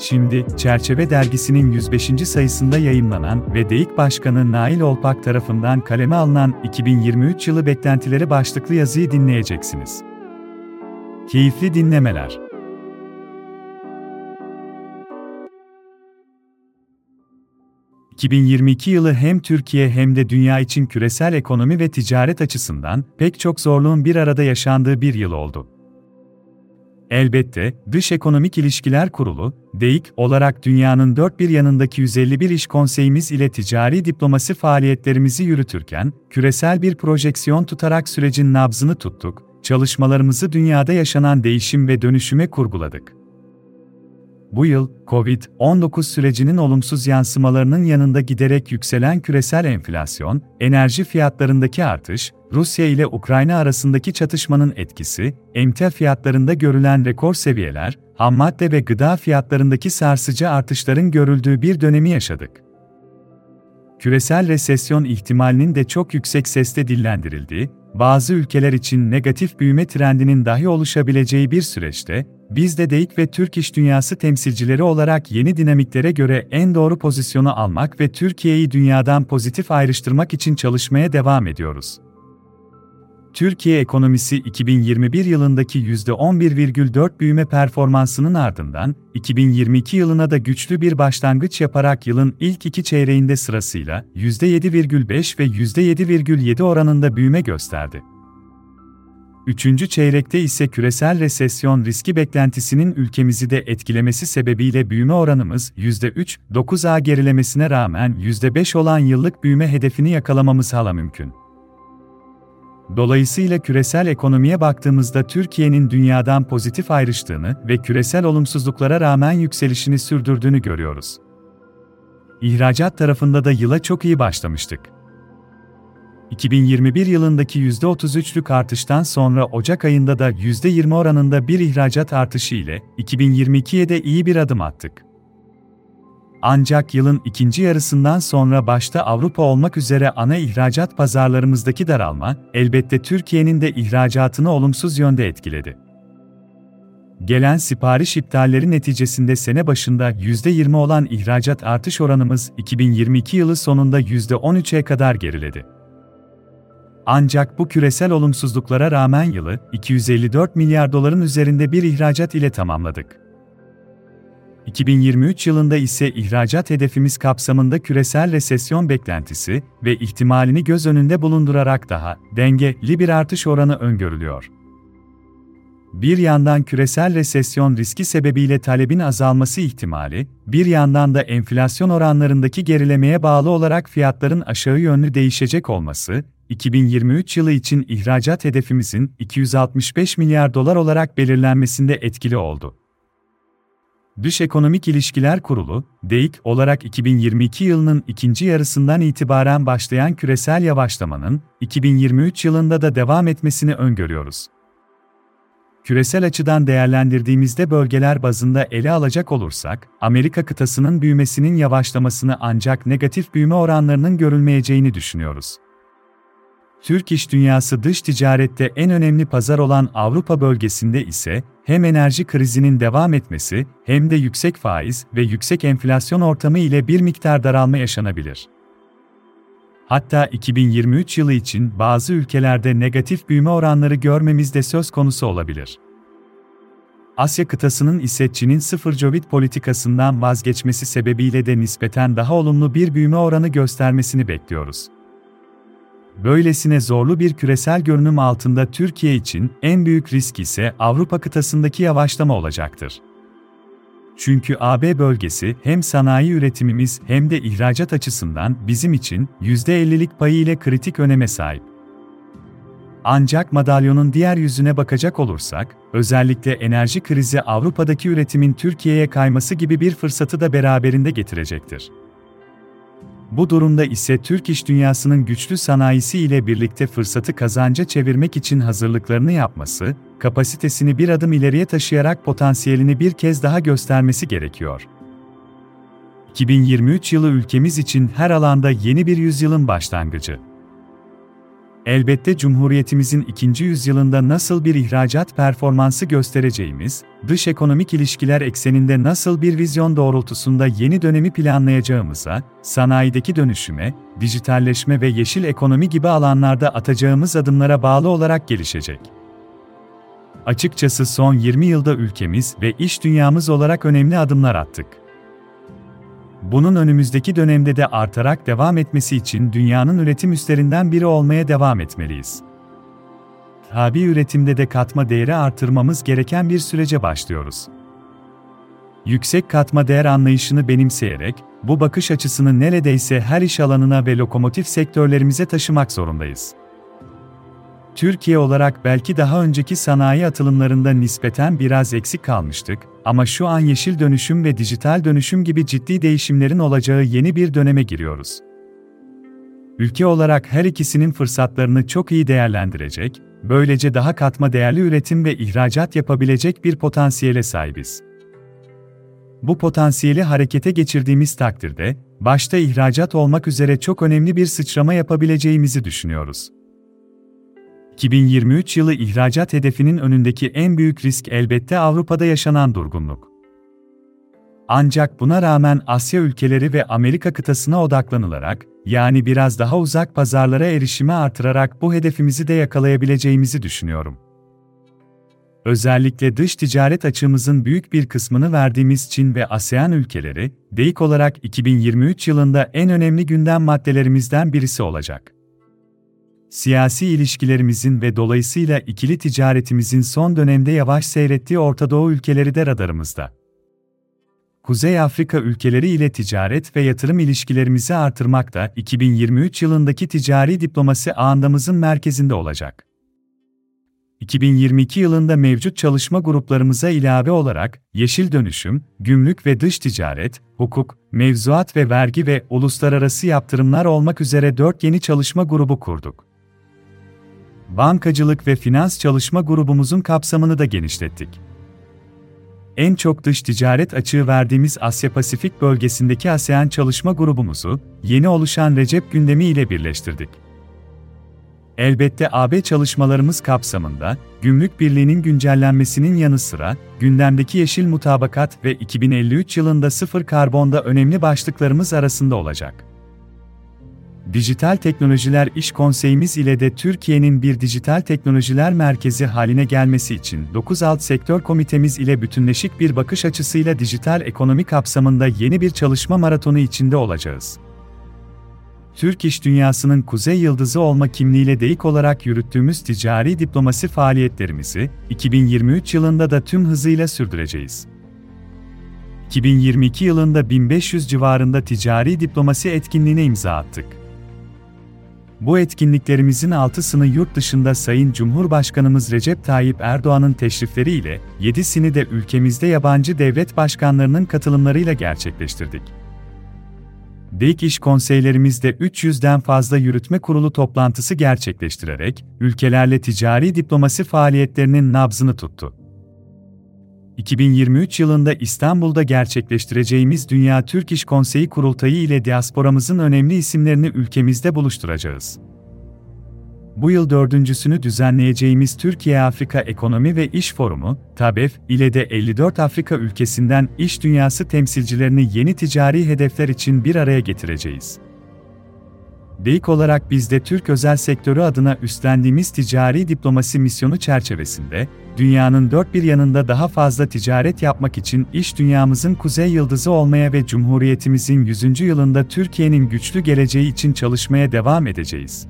Şimdi, Çerçeve Dergisi'nin 105. sayısında yayınlanan ve DEİK Başkanı Nail Olpak tarafından kaleme alınan 2023 yılı beklentileri başlıklı yazıyı dinleyeceksiniz. Keyifli dinlemeler. ...2022 yılı hem Türkiye hem de dünya için küresel ekonomi ve ticaret açısından pek çok zorluğun bir arada yaşandığı bir yıl oldu. Elbette, Dış Ekonomik İlişkiler Kurulu, DEİK olarak dünyanın dört bir yanındaki 151 iş konseyimiz ile ticari diplomasi faaliyetlerimizi yürütürken, küresel bir projeksiyon tutarak sürecin nabzını tuttuk, çalışmalarımızı dünyada yaşanan değişim ve dönüşüme kurguladık. Bu yıl, COVID-19 sürecinin olumsuz yansımalarının yanında giderek yükselen küresel enflasyon, enerji fiyatlarındaki artış, Rusya ile Ukrayna arasındaki çatışmanın etkisi, emtia fiyatlarında görülen rekor seviyeler, hammadde ve gıda fiyatlarındaki sarsıcı artışların görüldüğü bir dönemi yaşadık. Küresel resesyon ihtimalinin de çok yüksek sesle dillendirildiği, bazı ülkeler için negatif büyüme trendinin dahi oluşabileceği bir süreçte, biz de DEİK ve Türk iş dünyası temsilcileri olarak yeni dinamiklere göre en doğru pozisyonu almak ve Türkiye'yi dünyadan pozitif ayrıştırmak için çalışmaya devam ediyoruz. Türkiye ekonomisi 2021 yılındaki %11,4 büyüme performansının ardından, 2022 yılına da güçlü bir başlangıç yaparak yılın ilk iki çeyreğinde sırasıyla %7,5 ve %7,7 oranında büyüme gösterdi. Üçüncü çeyrekte ise küresel resesyon riski beklentisinin ülkemizi de etkilemesi sebebiyle büyüme oranımız %3.9A gerilemesine rağmen %5 olan yıllık büyüme hedefini yakalamamız hala mümkün. Dolayısıyla küresel ekonomiye baktığımızda Türkiye'nin dünyadan pozitif ayrıştığını ve küresel olumsuzluklara rağmen yükselişini sürdürdüğünü görüyoruz. İhracat tarafında da yıla çok iyi başlamıştık. 2021 yılındaki %33'lük artıştan sonra Ocak ayında da %20 oranında bir ihracat artışı ile 2022'ye de iyi bir adım attık. Ancak yılın ikinci yarısından sonra başta Avrupa olmak üzere ana ihracat pazarlarımızdaki daralma, elbette Türkiye'nin de ihracatını olumsuz yönde etkiledi. Gelen sipariş iptalleri neticesinde sene başında %20 olan ihracat artış oranımız 2022 yılı sonunda %13'e kadar geriledi. Ancak bu küresel olumsuzluklara rağmen yılı 254 milyar doların üzerinde bir ihracat ile tamamladık. 2023 yılında ise ihracat hedefimiz kapsamında küresel resesyon beklentisi ve ihtimalini göz önünde bulundurarak daha dengeli bir artış oranı öngörülüyor. Bir yandan küresel resesyon riski sebebiyle talebin azalması ihtimali, bir yandan da enflasyon oranlarındaki gerilemeye bağlı olarak fiyatların aşağı yönlü değişecek olması, 2023 yılı için ihracat hedefimizin 265 milyar dolar olarak belirlenmesinde etkili oldu. Dış Ekonomik İlişkiler Kurulu, DEİK olarak 2022 yılının ikinci yarısından itibaren başlayan küresel yavaşlamanın 2023 yılında da devam etmesini öngörüyoruz. Küresel açıdan değerlendirdiğimizde bölgeler bazında ele alacak olursak, Amerika kıtasının büyümesinin yavaşlamasını ancak negatif büyüme oranlarının görülmeyeceğini düşünüyoruz. Türk iş dünyası dış ticarette en önemli pazar olan Avrupa bölgesinde ise hem enerji krizinin devam etmesi hem de yüksek faiz ve yüksek enflasyon ortamı ile bir miktar daralma yaşanabilir. Hatta 2023 yılı için bazı ülkelerde negatif büyüme oranları görmemiz de söz konusu olabilir. Asya kıtasının ise Çin'in sıfır Covid politikasından vazgeçmesi sebebiyle de nispeten daha olumlu bir büyüme oranı göstermesini bekliyoruz. Böylesine zorlu bir küresel görünüm altında Türkiye için en büyük risk ise Avrupa kıtasındaki yavaşlama olacaktır. Çünkü AB bölgesi hem sanayi üretimimiz hem de ihracat açısından bizim için %50'lik payı ile kritik öneme sahip. Ancak madalyonun diğer yüzüne bakacak olursak, özellikle enerji krizi Avrupa'daki üretimin Türkiye'ye kayması gibi bir fırsatı da beraberinde getirecektir. Bu durumda ise Türk iş dünyasının güçlü sanayisi ile birlikte fırsatı kazanca çevirmek için hazırlıklarını yapması, kapasitesini bir adım ileriye taşıyarak potansiyelini bir kez daha göstermesi gerekiyor. 2023 yılı ülkemiz için her alanda yeni bir yüzyılın başlangıcı. Elbette Cumhuriyetimizin ikinci yüzyılında nasıl bir ihracat performansı göstereceğimiz, dış ekonomik ilişkiler ekseninde nasıl bir vizyon doğrultusunda yeni dönemi planlayacağımıza, sanayideki dönüşüme, dijitalleşme ve yeşil ekonomi gibi alanlarda atacağımız adımlara bağlı olarak gelişecek. Açıkçası son 20 yılda ülkemiz ve iş dünyamız olarak önemli adımlar attık. Bunun önümüzdeki dönemde de artarak devam etmesi için dünyanın üretim üstlerinden biri olmaya devam etmeliyiz. Tabi üretimde de katma değeri artırmamız gereken bir sürece başlıyoruz. Yüksek katma değer anlayışını benimseyerek, bu bakış açısını neredeyse her iş alanına ve lokomotif sektörlerimize taşımak zorundayız. Türkiye olarak belki daha önceki sanayi atılımlarında nispeten biraz eksik kalmıştık ama şu an yeşil dönüşüm ve dijital dönüşüm gibi ciddi değişimlerin olacağı yeni bir döneme giriyoruz. Ülke olarak her ikisinin fırsatlarını çok iyi değerlendirecek, böylece daha katma değerli üretim ve ihracat yapabilecek bir potansiyele sahibiz. Bu potansiyeli harekete geçirdiğimiz takdirde, başta ihracat olmak üzere çok önemli bir sıçrama yapabileceğimizi düşünüyoruz. 2023 yılı ihracat hedefinin önündeki en büyük risk elbette Avrupa'da yaşanan durgunluk. Ancak buna rağmen Asya ülkeleri ve Amerika kıtasına odaklanılarak, yani biraz daha uzak pazarlara erişimi artırarak bu hedefimizi de yakalayabileceğimizi düşünüyorum. Özellikle dış ticaret açığımızın büyük bir kısmını verdiğimiz Çin ve ASEAN ülkeleri, DEİK olarak 2023 yılında en önemli gündem maddelerimizden birisi olacak siyasi ilişkilerimizin ve dolayısıyla ikili ticaretimizin son dönemde yavaş seyrettiği Orta Doğu ülkeleri de radarımızda. Kuzey Afrika ülkeleri ile ticaret ve yatırım ilişkilerimizi artırmak da 2023 yılındaki ticari diplomasi ağındamızın merkezinde olacak. 2022 yılında mevcut çalışma gruplarımıza ilave olarak yeşil dönüşüm, gümrük ve dış ticaret, hukuk, mevzuat ve vergi ve uluslararası yaptırımlar olmak üzere 4 yeni çalışma grubu kurduk bankacılık ve finans çalışma grubumuzun kapsamını da genişlettik. En çok dış ticaret açığı verdiğimiz Asya-Pasifik bölgesindeki ASEAN çalışma grubumuzu, yeni oluşan Recep gündemi ile birleştirdik. Elbette AB çalışmalarımız kapsamında, Gümrük Birliği'nin güncellenmesinin yanı sıra, gündemdeki yeşil mutabakat ve 2053 yılında sıfır karbonda önemli başlıklarımız arasında olacak. Dijital Teknolojiler İş Konseyimiz ile de Türkiye'nin bir dijital teknolojiler merkezi haline gelmesi için 9 alt sektör komitemiz ile bütünleşik bir bakış açısıyla dijital ekonomi kapsamında yeni bir çalışma maratonu içinde olacağız. Türk iş dünyasının kuzey yıldızı olma kimliğiyle deyik olarak yürüttüğümüz ticari diplomasi faaliyetlerimizi 2023 yılında da tüm hızıyla sürdüreceğiz. 2022 yılında 1500 civarında ticari diplomasi etkinliğine imza attık. Bu etkinliklerimizin altısını yurt dışında Sayın Cumhurbaşkanımız Recep Tayyip Erdoğan'ın teşrifleriyle, yedisini de ülkemizde yabancı devlet başkanlarının katılımlarıyla gerçekleştirdik. DİK iş konseylerimizde 300'den fazla yürütme kurulu toplantısı gerçekleştirerek, ülkelerle ticari diplomasi faaliyetlerinin nabzını tuttu. 2023 yılında İstanbul'da gerçekleştireceğimiz Dünya Türk İş Konseyi Kurultayı ile diasporamızın önemli isimlerini ülkemizde buluşturacağız. Bu yıl dördüncüsünü düzenleyeceğimiz Türkiye-Afrika Ekonomi ve İş Forumu, TABEF, ile de 54 Afrika ülkesinden iş dünyası temsilcilerini yeni ticari hedefler için bir araya getireceğiz. DEİK olarak biz de Türk özel sektörü adına üstlendiğimiz ticari diplomasi misyonu çerçevesinde, dünyanın dört bir yanında daha fazla ticaret yapmak için iş dünyamızın kuzey yıldızı olmaya ve Cumhuriyetimizin 100. yılında Türkiye'nin güçlü geleceği için çalışmaya devam edeceğiz.